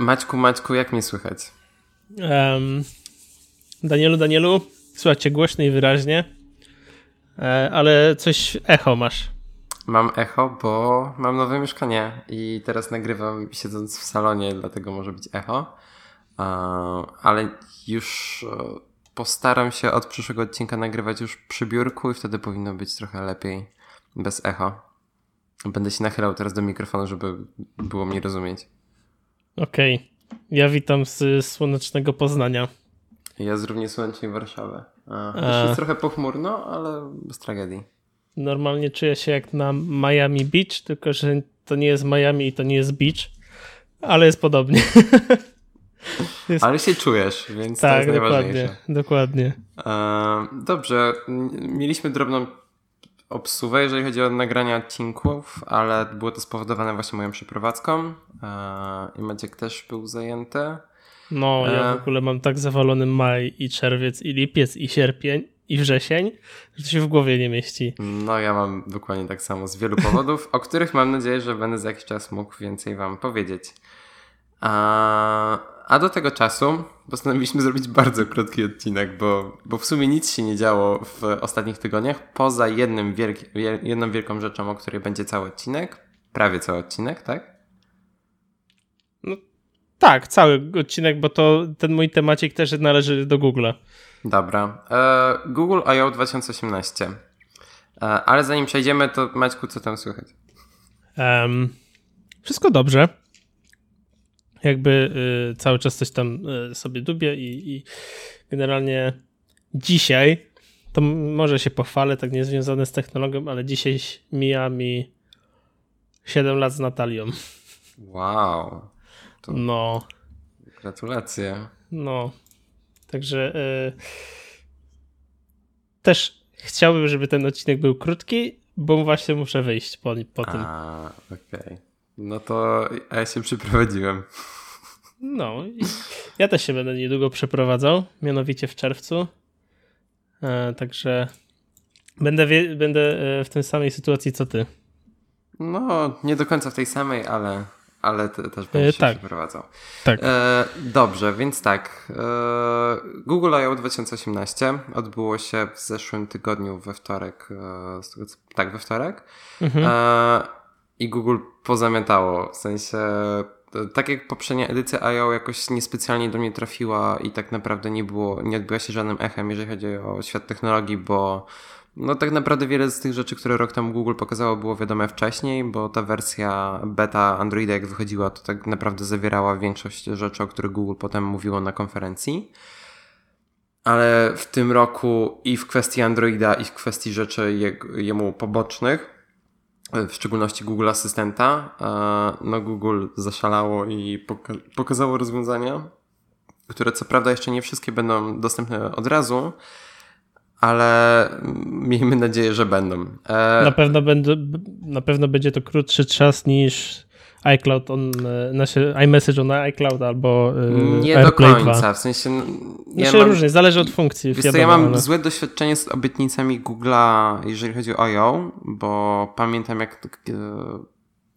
Maćku, Maćku, jak mnie słychać? Um, Danielu, Danielu, słuchajcie głośno i wyraźnie, e, ale coś echo masz. Mam echo, bo mam nowe mieszkanie i teraz nagrywam siedząc w salonie, dlatego może być echo. Ale już e, postaram się od przyszłego odcinka nagrywać już przy biurku i wtedy powinno być trochę lepiej, bez echo. Będę się nachylał teraz do mikrofonu, żeby było mnie rozumieć. Okej. Okay. Ja witam z słonecznego Poznania. Ja z równie słonecznej Warszawy. A, jest trochę pochmurno, ale bez tragedii. Normalnie czuję się jak na Miami Beach, tylko że to nie jest Miami i to nie jest beach, ale jest podobnie. jest... Ale się czujesz, więc tak, to jest najważniejsze. Dokładnie. dokładnie. dobrze, mieliśmy drobną obsuwę, jeżeli chodzi o nagranie odcinków, ale było to spowodowane właśnie moją przeprowadzką i Maciek też był zajęty. No, ja e, w ogóle mam tak zawalony maj i czerwiec i lipiec i sierpień i wrzesień, że to się w głowie nie mieści. No, ja mam dokładnie tak samo z wielu powodów, o których mam nadzieję, że będę za jakiś czas mógł więcej wam powiedzieć. A, a do tego czasu postanowiliśmy zrobić bardzo krótki odcinek, bo, bo w sumie nic się nie działo w ostatnich tygodniach, poza jednym wielki, jedną wielką rzeczą, o której będzie cały odcinek. Prawie cały odcinek, tak? No tak, cały odcinek, bo to ten mój temacik też należy do Google'a. Dobra. E, Google I.O. 2018. E, ale zanim przejdziemy, to Maćku, co tam słychać? Um, wszystko dobrze jakby y, cały czas coś tam y, sobie dubię i, i, generalnie dzisiaj, to może się pochwalę, tak niezwiązane z technologią, ale dzisiaj mija mi 7 lat z Natalią. Wow. To no. Gratulacje. No. Także y, też chciałbym, żeby ten odcinek był krótki, bo właśnie muszę wyjść po, po tym. A, okej. Okay. No to ja się przyprowadziłem. No, ja też się będę niedługo przeprowadzał, mianowicie w czerwcu. E, także będę, będę e, w tej samej sytuacji co ty. No, nie do końca w tej samej, ale, ale też będę e, się tak. przeprowadzał. Tak. E, dobrze, więc tak. E, Google I.O. 2018 odbyło się w zeszłym tygodniu we wtorek. E, tak, we wtorek. Mhm. I Google pozamiatało. W sensie, tak jak poprzednia edycja I.O. jakoś niespecjalnie do mnie trafiła i tak naprawdę nie było, nie odbyła się żadnym echem, jeżeli chodzi o świat technologii, bo no tak naprawdę wiele z tych rzeczy, które rok temu Google pokazało, było wiadome wcześniej, bo ta wersja beta Androida jak wychodziła, to tak naprawdę zawierała większość rzeczy, o których Google potem mówiło na konferencji. Ale w tym roku i w kwestii Androida, i w kwestii rzeczy jemu pobocznych, w szczególności Google Asystenta, no Google zaszalało i poka pokazało rozwiązania, które co prawda jeszcze nie wszystkie będą dostępne od razu, ale miejmy nadzieję, że będą. E... Na, pewno będzie, na pewno będzie to krótszy czas niż iCloud on, nasze iMessage on iCloud albo yy, Nie AirPlay do końca, 2. w sensie... Ja znaczy mam, różnie, zależy od funkcji. Wiesz ja mam ale... złe doświadczenie z obietnicami Google'a, jeżeli chodzi o I.O., bo pamiętam jak yy,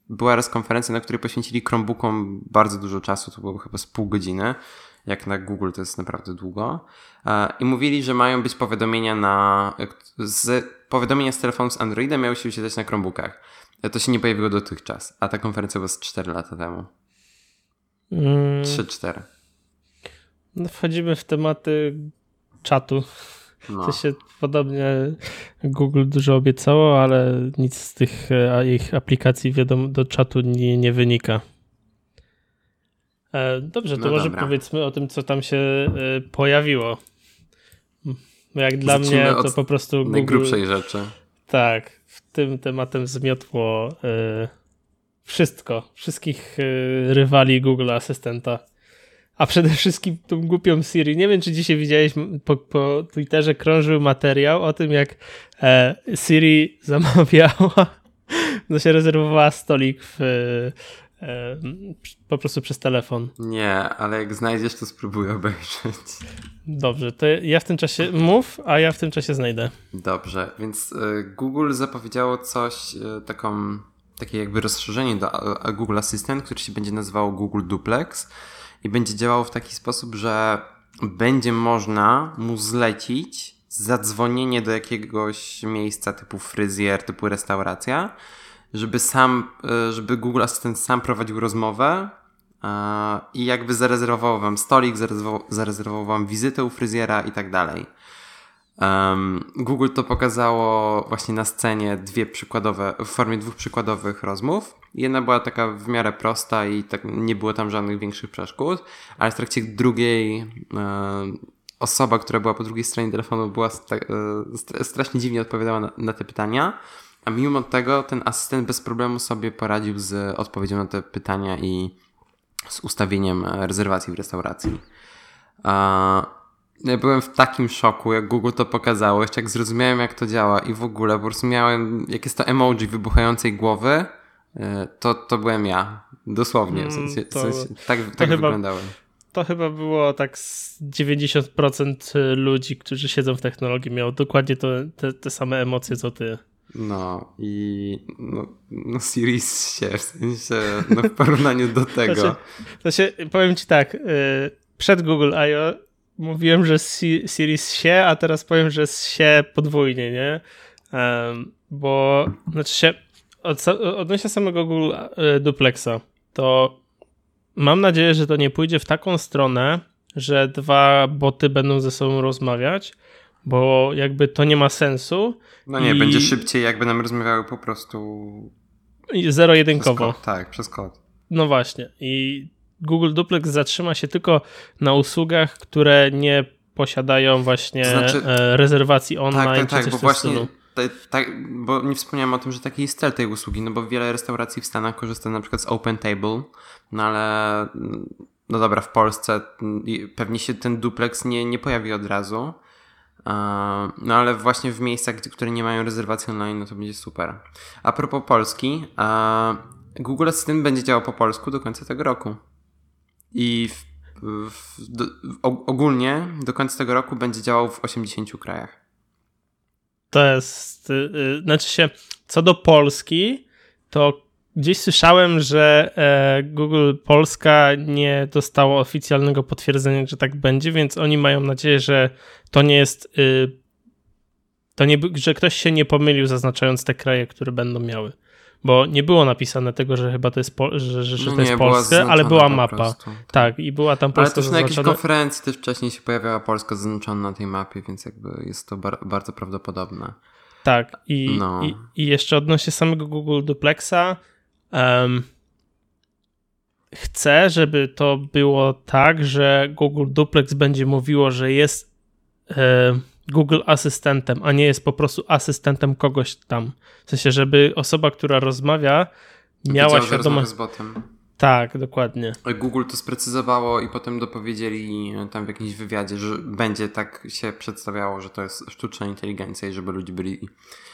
była raz konferencja, na której poświęcili Chromebookom bardzo dużo czasu, to było chyba z pół godziny, jak na Google to jest naprawdę długo. E, I mówili, że mają być powiadomienia na... Z, powiadomienia z telefonu z Androidem miały się wyświetlać na Chromebookach. To się nie pojawiło dotychczas, a ta konferencja była z 4 lata temu. Mm. 3-4. No wchodzimy w tematy czatu. No. To się podobnie Google dużo obiecało, ale nic z tych e, ich aplikacji wiadomo, do czatu nie, nie wynika. E, dobrze, to no może dobra. powiedzmy o tym, co tam się e, pojawiło. Jak dla mnie to po prostu Google... najgrubszej rzeczy. Tak, tym tematem zmiotło y, wszystko, wszystkich y, rywali Google Asystenta. A przede wszystkim tą głupią Siri. Nie wiem, czy dzisiaj widziałeś, po, po Twitterze krążył materiał o tym, jak e, Siri zamawiała, no się rezerwowała stolik w, e, po prostu przez telefon. Nie, ale jak znajdziesz, to spróbuję obejrzeć. Dobrze, to ja w tym czasie mów, a ja w tym czasie znajdę. Dobrze, więc y, Google zapowiedziało coś, y, taką takie jakby rozszerzenie do Google Assistant, który się będzie nazywał Google Duplex i będzie działał w taki sposób, że będzie można mu zlecić zadzwonienie do jakiegoś miejsca typu fryzjer, typu restauracja, żeby sam, e, żeby Google Assistant sam prowadził rozmowę i jakby zarezerwował wam stolik, zarezerwował, wam wizytę u fryzjera i tak dalej. Google to pokazało właśnie na scenie dwie przykładowe, w formie dwóch przykładowych rozmów. Jedna była taka w miarę prosta i tak nie było tam żadnych większych przeszkód, ale w trakcie drugiej e, osoba, która była po drugiej stronie telefonu była e, strasznie dziwnie odpowiadała na, na te pytania, a mimo tego ten asystent bez problemu sobie poradził z odpowiedzią na te pytania i z ustawieniem rezerwacji w restauracji. Ja byłem w takim szoku, jak Google to pokazało, jeszcze jak zrozumiałem, jak to działa i w ogóle po prostu miałem, jak jest to emoji wybuchającej głowy, e, to, to byłem ja. Dosłownie. W sensie, to, w sensie, tak tak chyba, wyglądałem. To chyba było tak z 90% ludzi, którzy siedzą w technologii, miało dokładnie to, te, te same emocje, co ty. No i no, no Series się, w sensie, no w porównaniu do tego. Znaczy, to się, powiem ci tak, y, przed Google I.O. mówiłem, że Series się, a teraz powiem, że się podwójnie, nie? bo, znaczy się, od, odnośnie samego Google y, Duplexa, to mam nadzieję, że to nie pójdzie w taką stronę, że dwa boty będą ze sobą rozmawiać, bo jakby to nie ma sensu. No nie, i... będzie szybciej, jakby nam rozmawiały po prostu. Zero-jedynkowo. Tak, przez kod. No właśnie. I Google Duplex zatrzyma się tylko na usługach, które nie posiadają właśnie znaczy... E, rezerwacji tak, online. Tak, tak, tak bo właśnie. Tak, bo nie wspomniałem o tym, że taki jest cel tej usługi, no bo wiele restauracji w Stanach korzysta na przykład z Open Table, no ale no dobra, w Polsce pewnie się ten duplex nie, nie pojawi od razu, no ale właśnie w miejscach, które nie mają rezerwacji online, no to będzie super. A propos Polski, Google Assistant będzie działał po polsku do końca tego roku. I w, w, do, ogólnie do końca tego roku będzie działał w 80 krajach. To jest, yy, znaczy się, co do Polski, to Gdzieś słyszałem, że e, Google Polska nie dostało oficjalnego potwierdzenia, że tak będzie, więc oni mają nadzieję, że to nie jest. Y, to nie, że ktoś się nie pomylił, zaznaczając te kraje, które będą miały. Bo nie było napisane tego, że chyba to jest, że, że, że no to jest Polsce, ale była mapa. Prostu, tak. tak. i była tam Polska Ale też na jakiejś konferencji też wcześniej się pojawiała Polska zaznaczona na tej mapie, więc jakby jest to bar bardzo prawdopodobne. Tak, i, no. i, i jeszcze odnośnie samego Google Duplexa, Um, chcę, żeby to było tak, że Google Duplex będzie mówiło, że jest Google asystentem, a nie jest po prostu asystentem kogoś tam. W sensie, żeby osoba, która rozmawia, miała świadomość. z botem. Tak, dokładnie. Google to sprecyzowało i potem dopowiedzieli tam w jakimś wywiadzie, że będzie tak się przedstawiało, że to jest sztuczna inteligencja i żeby ludzie byli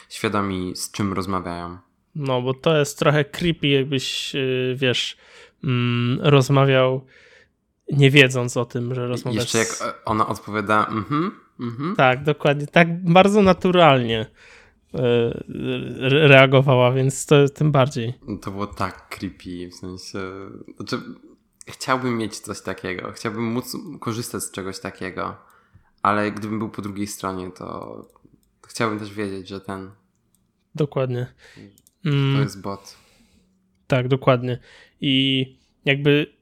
świadomi, z czym rozmawiają. No, bo to jest trochę creepy, jakbyś, y, wiesz, mm, rozmawiał nie wiedząc o tym, że rozmawiasz. Jeszcze jak ona odpowiada, mhm, mhm. Tak, dokładnie, tak bardzo naturalnie y, reagowała, więc to tym bardziej. To było tak creepy, w sensie, znaczy, chciałbym mieć coś takiego, chciałbym móc korzystać z czegoś takiego, ale gdybym był po drugiej stronie, to chciałbym też wiedzieć, że ten... Dokładnie. Mm. To jest bot. Tak, dokładnie. I jakby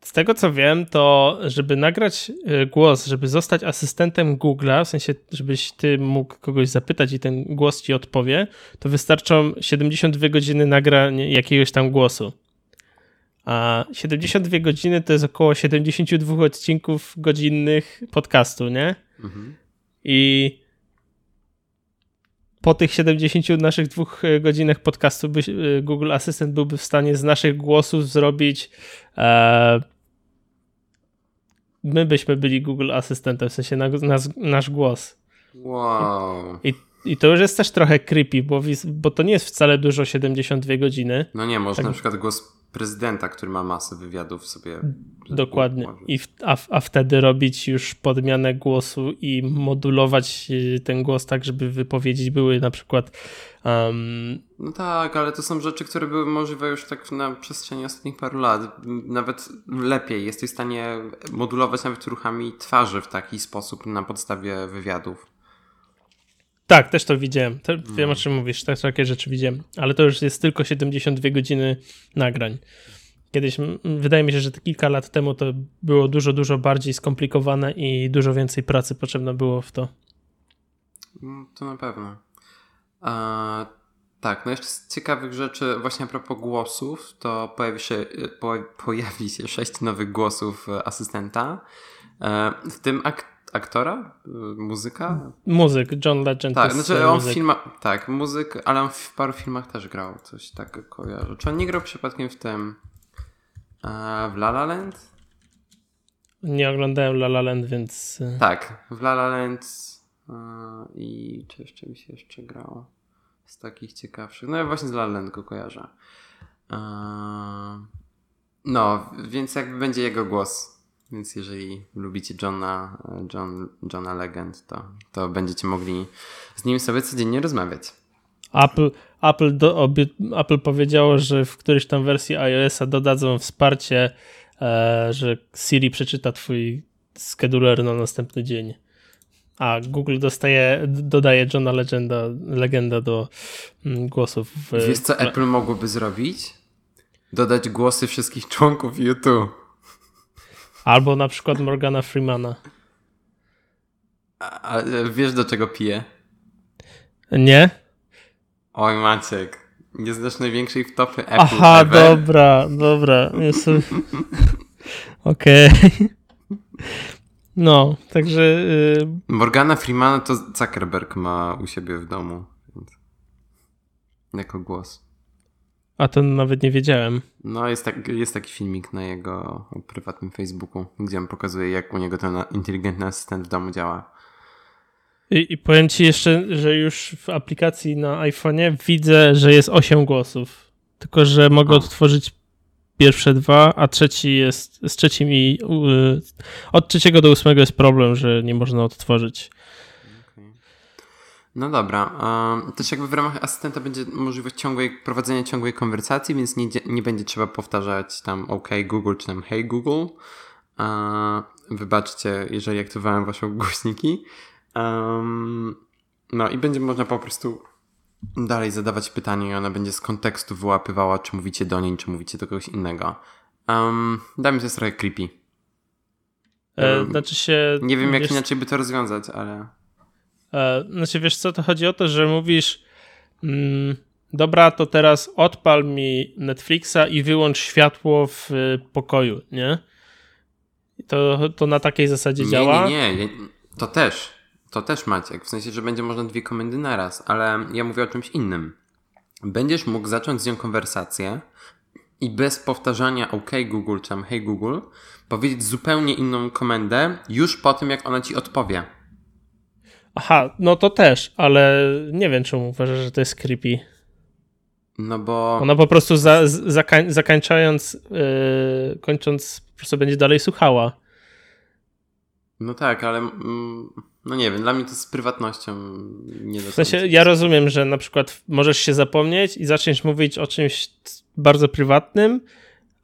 z tego co wiem, to żeby nagrać e, głos, żeby zostać asystentem Google'a, w sensie, żebyś ty mógł kogoś zapytać i ten głos ci odpowie, to wystarczą 72 godziny nagrania jakiegoś tam głosu. A 72 godziny to jest około 72 odcinków godzinnych podcastu, nie? Mhm. I po tych 70 naszych dwóch e, godzinach podcastu by, e, Google Assistant byłby w stanie z naszych głosów zrobić e, my byśmy byli Google Asystentem, w sensie na, nasz głos. Wow. I, I, i to już jest też trochę creepy, bo, bo to nie jest wcale dużo 72 godziny. No nie, może tak. na przykład głos prezydenta, który ma masę wywiadów sobie. Dokładnie. I w, a, a wtedy robić już podmianę głosu i modulować y, ten głos tak, żeby wypowiedzi były na przykład. Um... No tak, ale to są rzeczy, które były możliwe już tak na przestrzeni ostatnich paru lat. Nawet lepiej jesteś w stanie modulować nawet ruchami twarzy w taki sposób na podstawie wywiadów. Tak, też to widziałem. To wiem o czym mówisz, tak, takie rzeczy widziałem. Ale to już jest tylko 72 godziny nagrań. Kiedyś, wydaje mi się, że kilka lat temu to było dużo, dużo bardziej skomplikowane i dużo więcej pracy potrzebne było w to. Mm, to na pewno. A, tak, no jeszcze z ciekawych rzeczy, właśnie a propos głosów, to pojawi się, po, pojawi się sześć nowych głosów asystenta. E, w tym akt aktora? Muzyka? Muzyk, John Legend. Tak, znaczy on w filmach, tak, muzyk, ale on w paru filmach też grał, coś tak kojarzę. Czy on nie grał przypadkiem w tym a w La La Land? Nie oglądałem La La Land, więc... E, tak, w La La Land i czy jeszcze mi się jeszcze grało z takich ciekawszych, no ja właśnie z La La Land go kojarzę. no, więc jakby będzie jego głos więc jeżeli lubicie Johna, John, Johna Legend, to, to będziecie mogli z nim sobie codziennie rozmawiać. Apple, Apple, do, Apple powiedziało, że w którejś tam wersji iOS-a dodadzą wsparcie, e, że Siri przeczyta twój scheduler na następny dzień. A Google dostaje, dodaje Johna Legenda, Legenda do mm, głosów. W... Wiesz co Apple mogłoby zrobić? Dodać głosy wszystkich członków YouTube. Albo na przykład Morgana Freemana. A, a wiesz do czego pije? Nie. Oj Maciek, nie znasz największej wtopy Apple Aha, ever? dobra, dobra. Okej. Okay. No, także... Y, Morgana Freemana to Zuckerberg ma u siebie w domu. Więc... Jako głos. A to nawet nie wiedziałem. No, jest, tak, jest taki filmik na jego prywatnym Facebooku, gdzie on pokazuje, jak u niego ten inteligentny asystent w domu działa. I, I, powiem ci jeszcze, że już w aplikacji na iPhone'ie widzę, że jest 8 głosów. Tylko, że mogę o. odtworzyć pierwsze dwa, a trzeci jest z trzecim i od trzeciego do ósmego jest problem, że nie można odtworzyć. No dobra. Też jakby w ramach asystenta będzie możliwość ciągłej, prowadzenia ciągłej konwersacji, więc nie, nie będzie trzeba powtarzać tam OK Google czy tam Hey Google. Wybaczcie, jeżeli aktywowałem wasze głośniki. No i będzie można po prostu dalej zadawać pytanie i ona będzie z kontekstu wyłapywała, czy mówicie do niej, czy mówicie do kogoś innego. Um, mnie to jest trochę creepy. E, znaczy się... Nie wiem, jak wiesz... inaczej by to rozwiązać, ale... E, znaczy wiesz co, to chodzi o to, że mówisz mm, dobra, to teraz odpal mi Netflixa i wyłącz światło w pokoju, nie? To, to na takiej zasadzie nie, działa? Nie, nie, nie, to też. To też Maciek, w sensie, że będzie można dwie komendy naraz, ale ja mówię o czymś innym. Będziesz mógł zacząć z nią konwersację i bez powtarzania OK Google czy tam Hey Google powiedzieć zupełnie inną komendę już po tym, jak ona ci odpowie. Aha, no to też, ale nie wiem, czemu uważasz, że to jest creepy. No bo. Ona po prostu za, zakań, zakańczając, yy, kończąc, po prostu będzie dalej słuchała. No tak, ale mm, no nie wiem, dla mnie to z prywatnością nie W sensie, ja rozumiem, że na przykład możesz się zapomnieć i zacząć mówić o czymś bardzo prywatnym,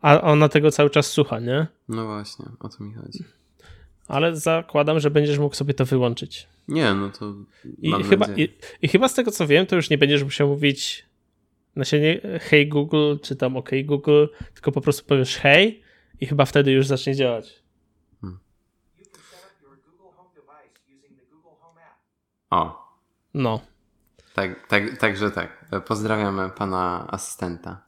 a ona tego cały czas słucha, nie? No właśnie, o co mi chodzi. Ale zakładam, że będziesz mógł sobie to wyłączyć. Nie, no to. I chyba, i, i, chyba z tego co wiem, to już nie będziesz musiał mówić na siebie hey Google, czy tam OK Google, tylko po prostu powiesz hey i chyba wtedy już zacznie działać. Hmm. O. No. Tak, tak, także tak. Pozdrawiamy pana asystenta.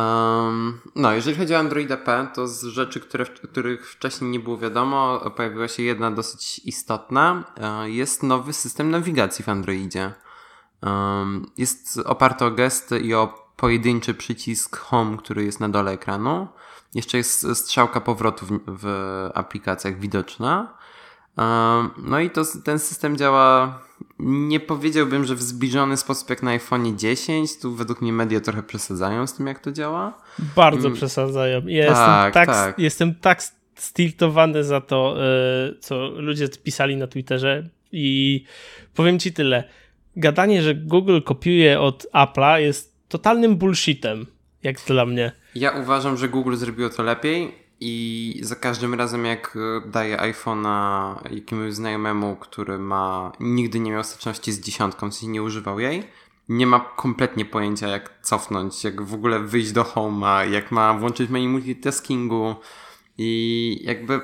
Um, no, jeżeli chodzi o Androida P, to z rzeczy, które, których wcześniej nie było wiadomo, pojawiła się jedna dosyć istotna. E, jest nowy system nawigacji w Androidzie. Um, jest oparty o gesty i o pojedynczy przycisk Home, który jest na dole ekranu. Jeszcze jest strzałka powrotu w, w aplikacjach widoczna. Um, no i to, ten system działa nie powiedziałbym, że w zbliżony sposób jak na iPhone 10. Tu według mnie media trochę przesadzają z tym, jak to działa. Bardzo mm. przesadzają. Ja tak, jestem, tak, tak. jestem tak stiltowany za to, e, co ludzie pisali na Twitterze i powiem ci tyle. Gadanie, że Google kopiuje od Apple'a jest totalnym bullshitem, jak dla mnie. Ja uważam, że Google zrobiło to lepiej i za każdym razem jak e, daję iPhone'a jakiemuś znajomemu, który ma nigdy nie miał styczności z dziesiątką, sensie nie używał jej, nie ma kompletnie pojęcia jak cofnąć, jak w ogóle wyjść do Home'a, jak ma włączyć menu multitaskingu i jakby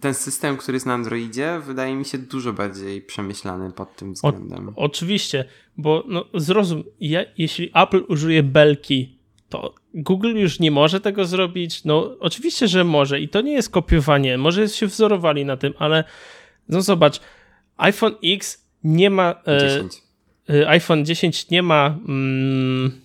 ten system, który jest na Androidzie, wydaje mi się dużo bardziej przemyślany pod tym względem. O, oczywiście, bo no, zrozum, ja, jeśli Apple użyje belki, to Google już nie może tego zrobić. No, oczywiście, że może i to nie jest kopiowanie, może się wzorowali na tym, ale no zobacz, iPhone X nie ma. E, 10. E, iPhone 10 nie ma. Mm,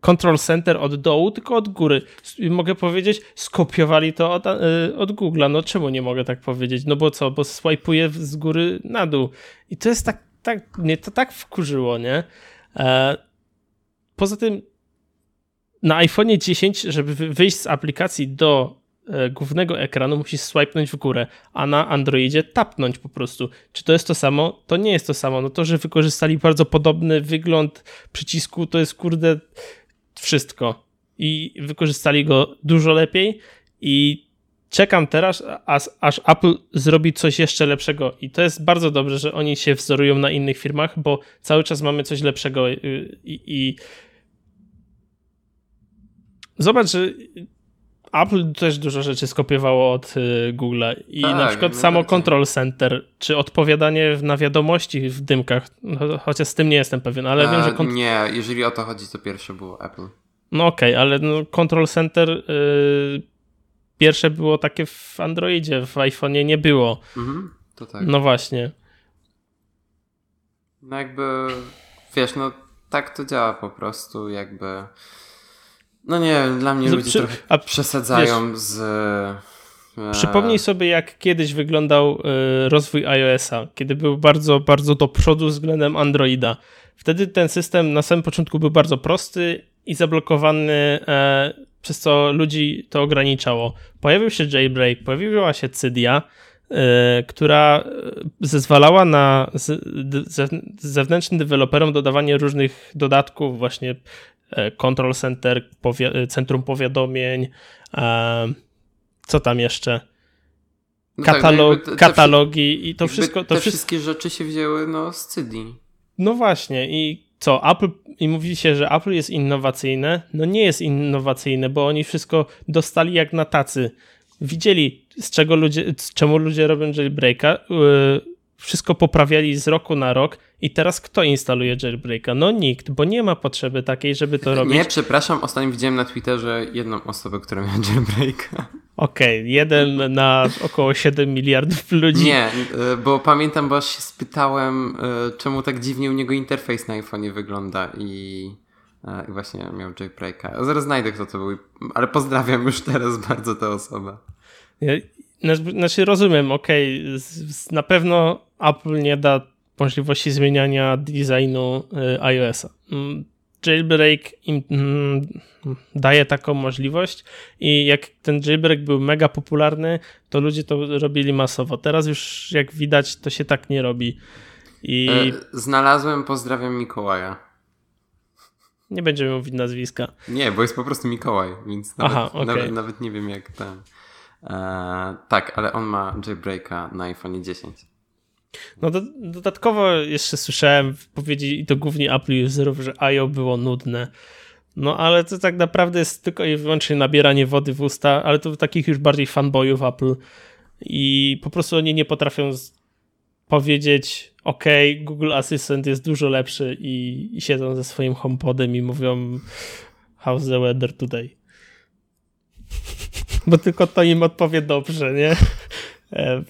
control center od dołu, tylko od góry. Mogę powiedzieć, skopiowali to od, e, od Google'a. No czemu nie mogę tak powiedzieć? No bo co? Bo swajpuję z góry na dół. I to jest tak, tak mnie to tak wkurzyło, nie? E, poza tym na iPhone 10, żeby wyjść z aplikacji do e, głównego ekranu, musisz swipenąć w górę, a na Androidzie tapnąć po prostu. Czy to jest to samo? To nie jest to samo. No to, że wykorzystali bardzo podobny wygląd przycisku, to jest kurde wszystko. I wykorzystali go dużo lepiej i czekam teraz, aż, aż, Apple zrobi coś jeszcze lepszego. I to jest bardzo dobrze, że oni się wzorują na innych firmach, bo cały czas mamy coś lepszego i, i, i zobacz, że Apple też dużo rzeczy skopiowało od y, Google'a i tak, na przykład samo Control Center, czy odpowiadanie na wiadomości w dymkach, no, chociaż z tym nie jestem pewien, ale wiem, że... Kont- nie, jeżeli o to chodzi, to pierwsze było Apple. No okej, okay, ale no, Control Center y, pierwsze było takie w Androidzie, w iPhone'ie nie było. Mhm, to tak. No właśnie. No jakby, wiesz, no tak to działa po prostu, jakby no nie dla mnie ludzie przy, trochę a, przesadzają wiesz, z... E... Przypomnij sobie, jak kiedyś wyglądał e, rozwój iOS-a, kiedy był bardzo, bardzo do przodu względem Androida. Wtedy ten system na samym początku był bardzo prosty i zablokowany, e, przez co ludzi to ograniczało. Pojawił się jailbreak, pojawiła się Cydia, e, która e, zezwalała na z, zewnętrznym deweloperom dodawanie różnych dodatków, właśnie control Center, powi e, Centrum Powiadomień, e, co tam jeszcze? No Katalog, tak, no katalogi i to wszystko. To te wszystkie rzeczy się wzięły no, z CD. No właśnie i co, Apple, i mówi się, że Apple jest innowacyjne, no nie jest innowacyjne, bo oni wszystko dostali jak na tacy. Widzieli, z czego ludzie, z czemu ludzie robią jailbreaka, yy, wszystko poprawiali z roku na rok i teraz kto instaluje jailbreaka? No nikt, bo nie ma potrzeby takiej, żeby to robić. Nie, przepraszam, ostatnio widziałem na Twitterze jedną osobę, która miała jailbreaka. Okej, okay, jeden na około 7 miliardów ludzi. Nie, y, bo pamiętam, bo aż się spytałem, y, czemu tak dziwnie u niego interfejs na iPhone'ie wygląda i, y, i właśnie miał jailbreaka. Zaraz znajdę, kto to był, ale pozdrawiam już teraz bardzo tę osobę. Ja, znaczy rozumiem, okej, okay, na pewno Apple nie da możliwości zmieniania designu y, iOS-a. Mm, jailbreak im mm, daje taką możliwość i jak ten jailbreak był mega popularny, to ludzie to robili masowo. Teraz już jak widać, to się tak nie robi. I... E, znalazłem, pozdrawiam Mikołaja. Nie będziemy mówić nazwiska. Nie, bo jest po prostu Mikołaj, więc nawet, Aha, okay. nawet, nawet nie wiem jak ten. E, tak, ale on ma jailbreaka na iPhone 10. No do, dodatkowo jeszcze słyszałem wypowiedzi i to głównie Apple userów, że IO było nudne. No ale to tak naprawdę jest tylko i wyłącznie nabieranie wody w usta, ale to takich już bardziej fanboyów Apple i po prostu oni nie potrafią powiedzieć ok, Google Assistant jest dużo lepszy i, i siedzą ze swoim HomePodem i mówią how's the weather today? Bo tylko to im odpowie dobrze, nie? E,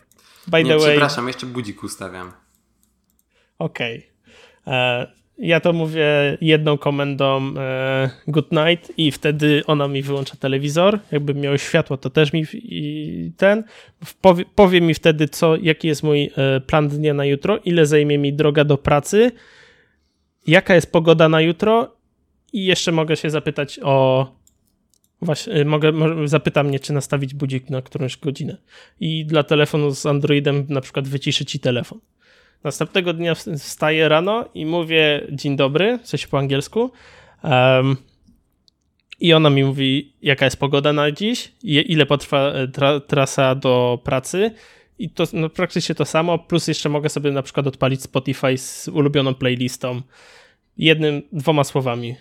by nie, the way. Przepraszam, jeszcze budzik ustawiam. Okej. Okay. E, ja to mówię jedną komendą e, good night i wtedy ona mi wyłącza telewizor. Jakby miał światło, to też mi i ten powie, powie mi wtedy, co, jaki jest mój e, plan dnia na jutro, ile zajmie mi droga do pracy, jaka jest pogoda na jutro i jeszcze mogę się zapytać o Właśnie, e, mogę, zapyta mnie, czy nastawić budzik na którąś godzinę. I dla telefonu z Androidem na przykład wyciszy ci telefon. Następnego dnia wstaję rano i mówię dzień dobry, coś po angielsku. Um, I ona mi mówi, jaka jest pogoda na dziś, ile potrwa e, tra trasa do pracy. I to no, praktycznie to samo, plus jeszcze mogę sobie na przykład odpalić Spotify z ulubioną playlistą. Jednym, dwoma słowami.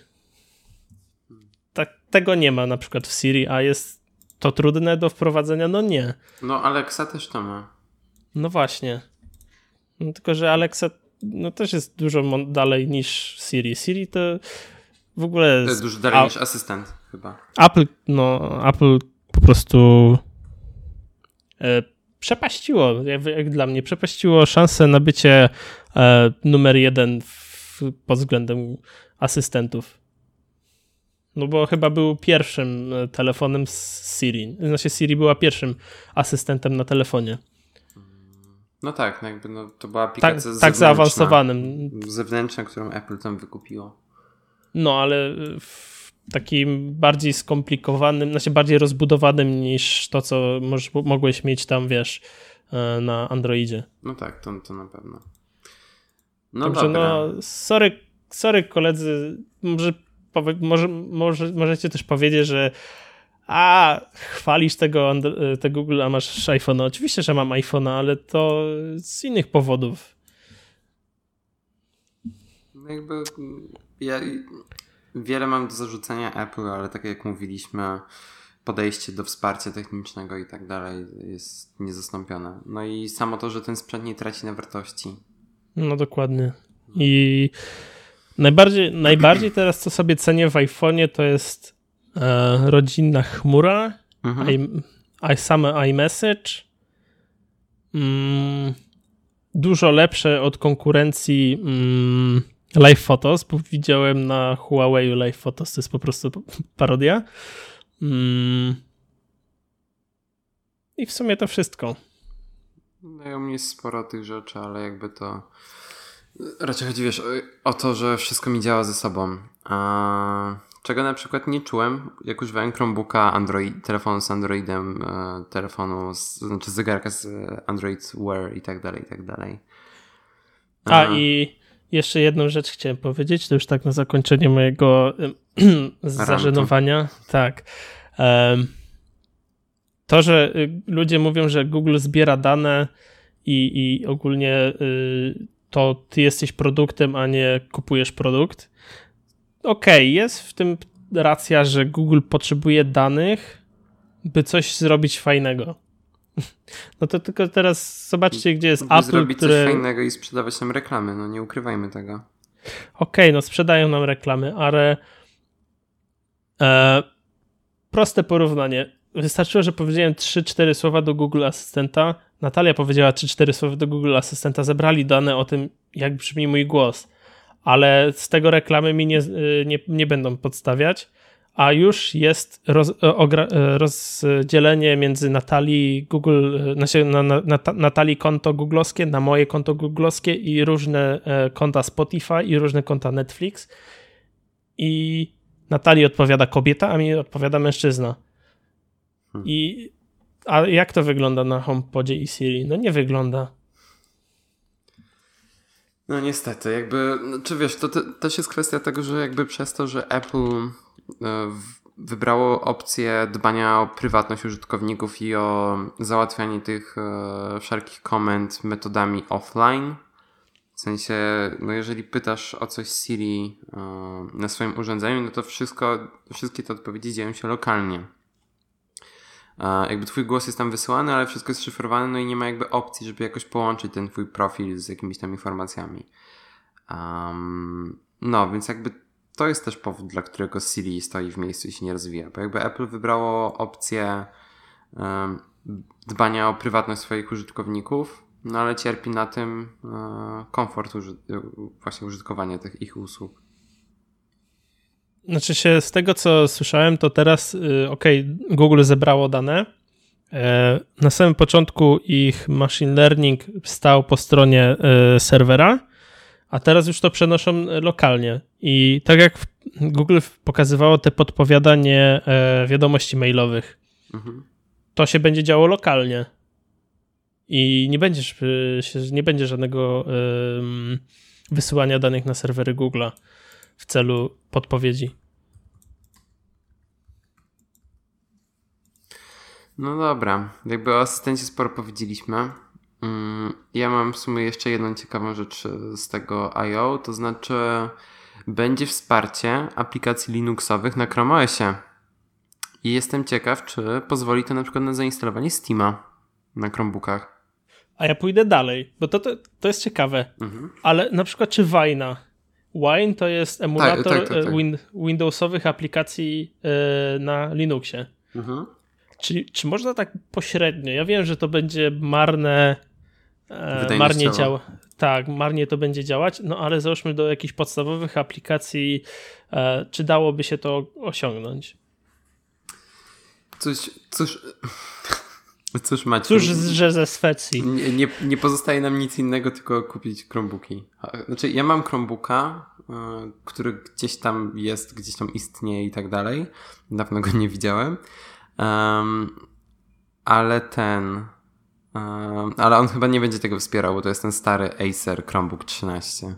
Tego nie ma na przykład w Siri, a jest to trudne do wprowadzenia? No nie. No Alexa też to ma. No właśnie. No, tylko, że Alexa no, też jest dużo dalej niż Siri. Siri to w ogóle... To jest dużo dalej niż asystent chyba. Apple, no, Apple po prostu e, przepaściło, jak, jak, dla mnie, przepaściło szansę na bycie e, numer jeden w, pod względem asystentów. No bo chyba był pierwszym e, telefonem z Siri. Znaczy Siri była pierwszym asystentem na telefonie. No tak, no jakby no, to była tak, aplikacja tak, tak zaawansowanym. Zewnętrzna, którą Apple tam wykupiło. No, ale w takim bardziej skomplikowanym, znaczy bardziej rozbudowanym niż to, co możesz, mogłeś mieć tam, wiesz, e, na Androidzie. No tak, to, to na pewno. No Także dobra. no, sorry, sorry koledzy, może, może, może, możecie też powiedzieć, że a chwalisz tego, tego Google, a masz iPhone'a. Oczywiście, że mam iPhone'a, ale to z innych powodów. No jakby ja wiele mam do zarzucenia Apple, ale tak jak mówiliśmy, podejście do wsparcia technicznego i tak dalej jest niezastąpione. No i samo to, że ten sprzęt nie traci na wartości. No dokładnie. I najbardziej, najbardziej teraz, co sobie cenię w iPhone'ie, to jest e, rodzinna chmura, mhm. i, i same iMessage. Mm, dużo lepsze od konkurencji mm, Live Photos, bo widziałem na Huawei Live Photos, to jest po prostu parodia. Mm. I w sumie to wszystko. No i u mnie jest sporo tych rzeczy, ale jakby to raczej chodzi wiesz, o, to, że wszystko mi działa ze sobą. A czego na przykład nie czułem, jak używałem Chromebooka, Android, telefonu z Androidem, e, telefonu, z, znaczy zegarka z Android Wear i tak dalej, i tak dalej. A e, i jeszcze jedną rzecz chciałem powiedzieć, to już tak na zakończenie mojego zażenowania. Tak. To, że y, ludzie mówią, że Google zbiera dane i, i ogólnie y, to ty jesteś produktem, a nie kupujesz produkt okej, okay, jest w tym racja, że Google potrzebuje danych, by coś zrobić fajnego. No to tylko teraz zobaczcie, gdzie jest Apple, zrobić które... coś fajnego i sprzedawać nam reklamy, no nie ukrywajmy tego. Okej, okay, no sprzedają nam reklamy, ale e, proste porównanie. Wystarczyło, że powiedziałem 3-4 słowa do Google Asystenta, Natalia powiedziała 3-4 słowa do Google Asystenta, zebrali dane o tym, jak brzmi mój głos ale z tego reklamy mi nie, y, nie, nie będą podstawiać, a już jest roz, ogra, rozdzielenie między Natalii Google, znaczy na, na, na, Natalii konto googlowskie, na moje konto googlowskie i różne e, konta Spotify i różne konta Netflix i Natalii odpowiada kobieta, a mi odpowiada mężczyzna. Hmm. I a jak to wygląda na HomePodzie i Siri? No nie wygląda. No niestety, jakby, no, czy wiesz, to te, też jest kwestia tego, że jakby przez to, że Apple e, wybrało opcję dbania o prywatność użytkowników i o załatwianie tych e, wszelkich komend metodami offline. W sensie, no jeżeli pytasz o coś Siri e, na swoim urządzeniu, no to wszystko, wszystkie te odpowiedzi dzieją się lokalnie jakby twój głos jest tam wysyłany, ale wszystko jest szyfrowane, no i nie ma jakby opcji, żeby jakoś połączyć ten twój profil z jakimiś tam informacjami. Um, no, więc jakby to jest też powód, dla którego Siri stoi w miejscu i się nie rozwija, bo jakby Apple wybrało opcję um, dbania o prywatność swoich użytkowników No ale cierpi na tym e, komfort uży właśnie użytkowania tych ich usług. Znaczy się, z tego co słyszałem, to teraz, y, ok, Google zebrało dane. E, na samym początku ich machine learning stał po stronie e, serwera, a teraz już to przenoszą lokalnie. I tak jak Google pokazywało te podpowiadanie e, wiadomości mailowych, mhm. to się będzie działo lokalnie. I nie będziesz, nie będzie żadnego wysyłania danych na serwery Google'a w celu podpowiedzi. No dobra, jakby o asystencie sporo powiedzieliśmy. Mm, ja mam w sumie jeszcze jedną ciekawą rzecz z tego I.O., to znaczy będzie wsparcie aplikacji Linuxowych na Chrome OSie. I jestem ciekaw, czy pozwoli to na przykład na zainstalowanie Steama na Chromebookach. A ja pójdę dalej, bo to, to, to jest ciekawe. Mhm. Ale na przykład czy Wina? Wine to jest emulator tak, tak, tak, tak. Win Windowsowych aplikacji yy, na Linuxie. Mhm. Czy, czy można tak pośrednio? Ja wiem, że to będzie marne, e, marnie działa. Tak, marnie to będzie działać, no ale załóżmy do jakichś podstawowych aplikacji, e, czy dałoby się to osiągnąć? Coś, cóż, cóż macie. Cóż, że ze Szwecji. Nie, nie, nie, pozostaje nam nic innego, tylko kupić Chromebooki. Znaczy, ja mam Chromebooka, e, który gdzieś tam jest, gdzieś tam istnieje i tak dalej. Dawno go nie widziałem. Um, ale ten. Um, ale on chyba nie będzie tego wspierał, bo to jest ten stary Acer Chromebook 13.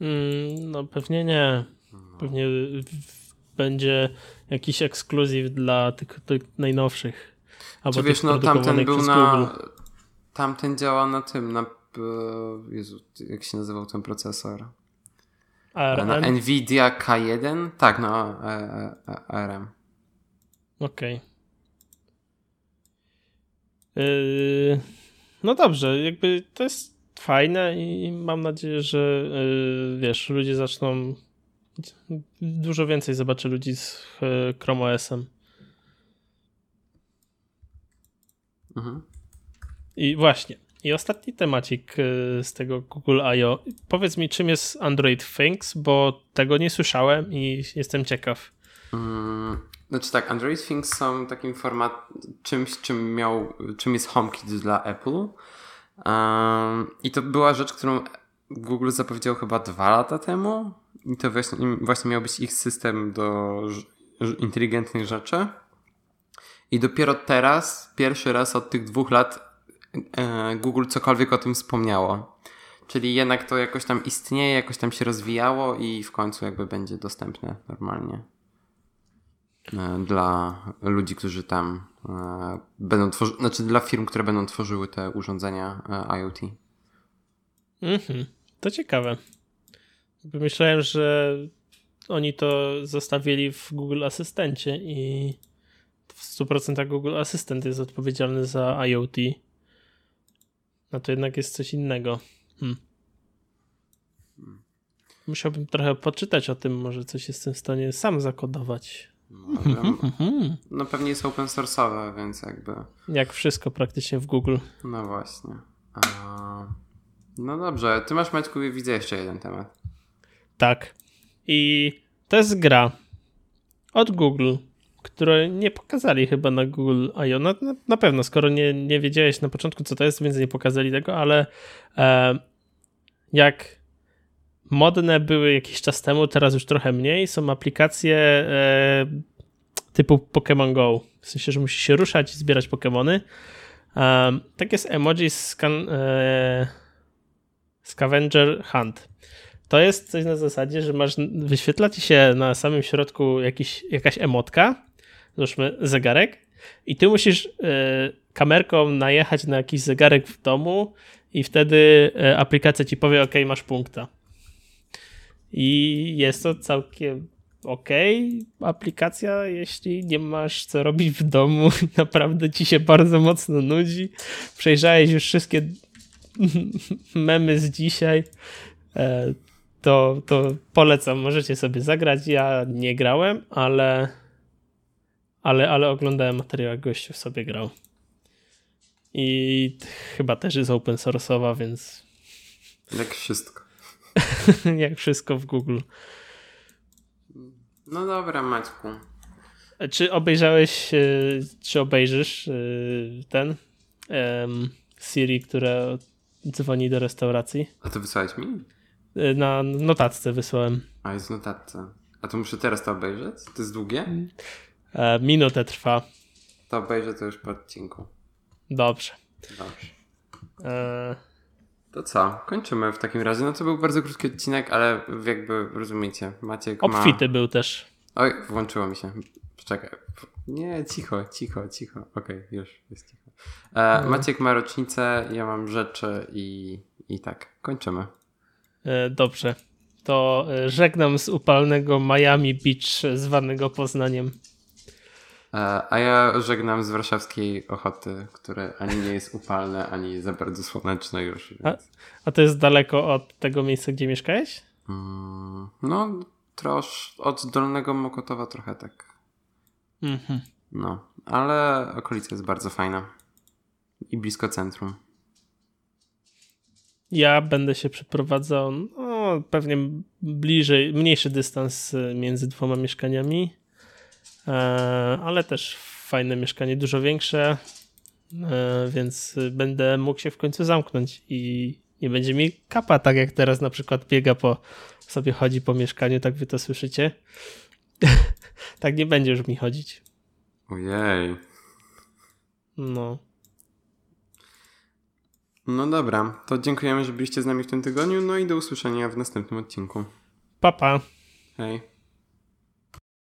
Mm, no pewnie nie. Pewnie będzie jakiś ekskluzyw dla tych, tych najnowszych. Albo Czy wiesz, no tamten był na. Tamten działa na tym, na. Jezu, jak się nazywał ten procesor? ARM? Na Nvidia K1? Tak, no, ARM. Okej. Okay. Yy, no dobrze, jakby to jest fajne i mam nadzieję, że yy, wiesz, ludzie zaczną dużo więcej zobaczę ludzi z yy, Chrome OS-em. Mhm. I właśnie. I ostatni temacik yy, z tego Google I.O. Powiedz mi, czym jest Android Things, bo tego nie słyszałem i jestem ciekaw. Mm, znaczy tak, Android Things są takim format, czymś, czym miał, czym jest HomeKit dla Apple. I to była rzecz, którą Google zapowiedział chyba dwa lata temu. I to właśnie, właśnie miał być ich system do inteligentnych rzeczy. I dopiero teraz, pierwszy raz od tych dwóch lat, e, Google cokolwiek o tym wspomniało. Czyli jednak to jakoś tam istnieje, jakoś tam się rozwijało i w końcu jakby będzie dostępne normalnie. E, dla ludzi, którzy tam e, będą tworzyć, znaczy dla firm, które będą tworzyły te urządzenia IoT. Mhm, to ciekawe. Myślałem, że oni to zostawili w Google Asystencie i w 100% Google Asystent jest odpowiedzialny za IoT. No to jednak jest coś innego. Hmm. Musiałbym trochę poczytać o tym, może coś jestem w stanie sam zakodować. No, no pewnie jest open source'owe, więc jakby... Jak wszystko praktycznie w Google. No właśnie. A... No dobrze, ty masz Maćku, widzę jeszcze jeden temat. Tak. I to jest gra od Google, której nie pokazali chyba na Google I.O. Na, na, pewno, skoro nie, nie wiedziałeś na początku, co to jest, więc nie pokazali tego, ale e, jak modne były jakiś czas temu, teraz już trochę mniej. Są aplikacje e, typu Pokémon Go. W sensie, że musisz się ruszać i zbierać Pokémony. Um, tak jest emoji scan, e, Scavenger Hunt. To jest coś na zasadzie, że masz, wyświetla ci się na samym środku jakiś, jakaś emotka, załóżmy zegarek, i ty musisz e, kamerką najechać na jakiś zegarek w domu i wtedy e, aplikacja ci powie, ok, masz punkta. I jest to całkiem ok aplikacja, jeśli nie masz co robić w domu naprawdę ci się bardzo mocno nudzi. Przejrzałeś już wszystkie memy z dzisiaj, e, to, to polecam, możecie sobie zagrać. Ja nie grałem, ale, ale, ale oglądałem materiał, jak gościu sobie grał. i chyba też jest open source'owa, więc... Jak wszystko. Jak wszystko w Google. No dobra, Maćku. Czy obejrzałeś, e, czy obejrzysz e, ten Siri, która dzwoni do restauracji? A to wysłałeś mi? E, na notatce wysłałem. A, jest notatce. A to muszę teraz to obejrzeć? To jest długie? Minutę trwa. To obejrzę to już po odcinku. Dobrze. Dobrze. E... To co? Kończymy w takim razie. No to był bardzo krótki odcinek, ale jakby rozumiecie, Maciek Obfity ma... był też. Oj, włączyło mi się. Czekaj. Nie, cicho, cicho, cicho. Okej, okay, już jest cicho. E, no. Maciek ma rocznicę, ja mam rzeczy i, i tak. Kończymy. E, dobrze. To e, żegnam z upalnego Miami Beach zwanego Poznaniem. E, a ja żegnam z warszawskiej Ochoty, które ani nie jest upalne, ani za bardzo słoneczne już. A, a to jest daleko od tego miejsca, gdzie mieszkałeś? Mm, no, trosz od Dolnego Mokotowa trochę tak. Mhm. No, ale okolica jest bardzo fajna. I blisko centrum. Ja będę się przeprowadzał no, pewnie bliżej, mniejszy dystans między dwoma mieszkaniami E, ale też fajne mieszkanie, dużo większe, e, więc będę mógł się w końcu zamknąć i nie będzie mi kapa, tak jak teraz na przykład biega po, sobie chodzi po mieszkaniu, tak wy to słyszycie. tak nie będzie już mi chodzić. Ojej. No. No dobra, to dziękujemy, że byliście z nami w tym tygodniu, no i do usłyszenia w następnym odcinku. Papa. Pa. Hej.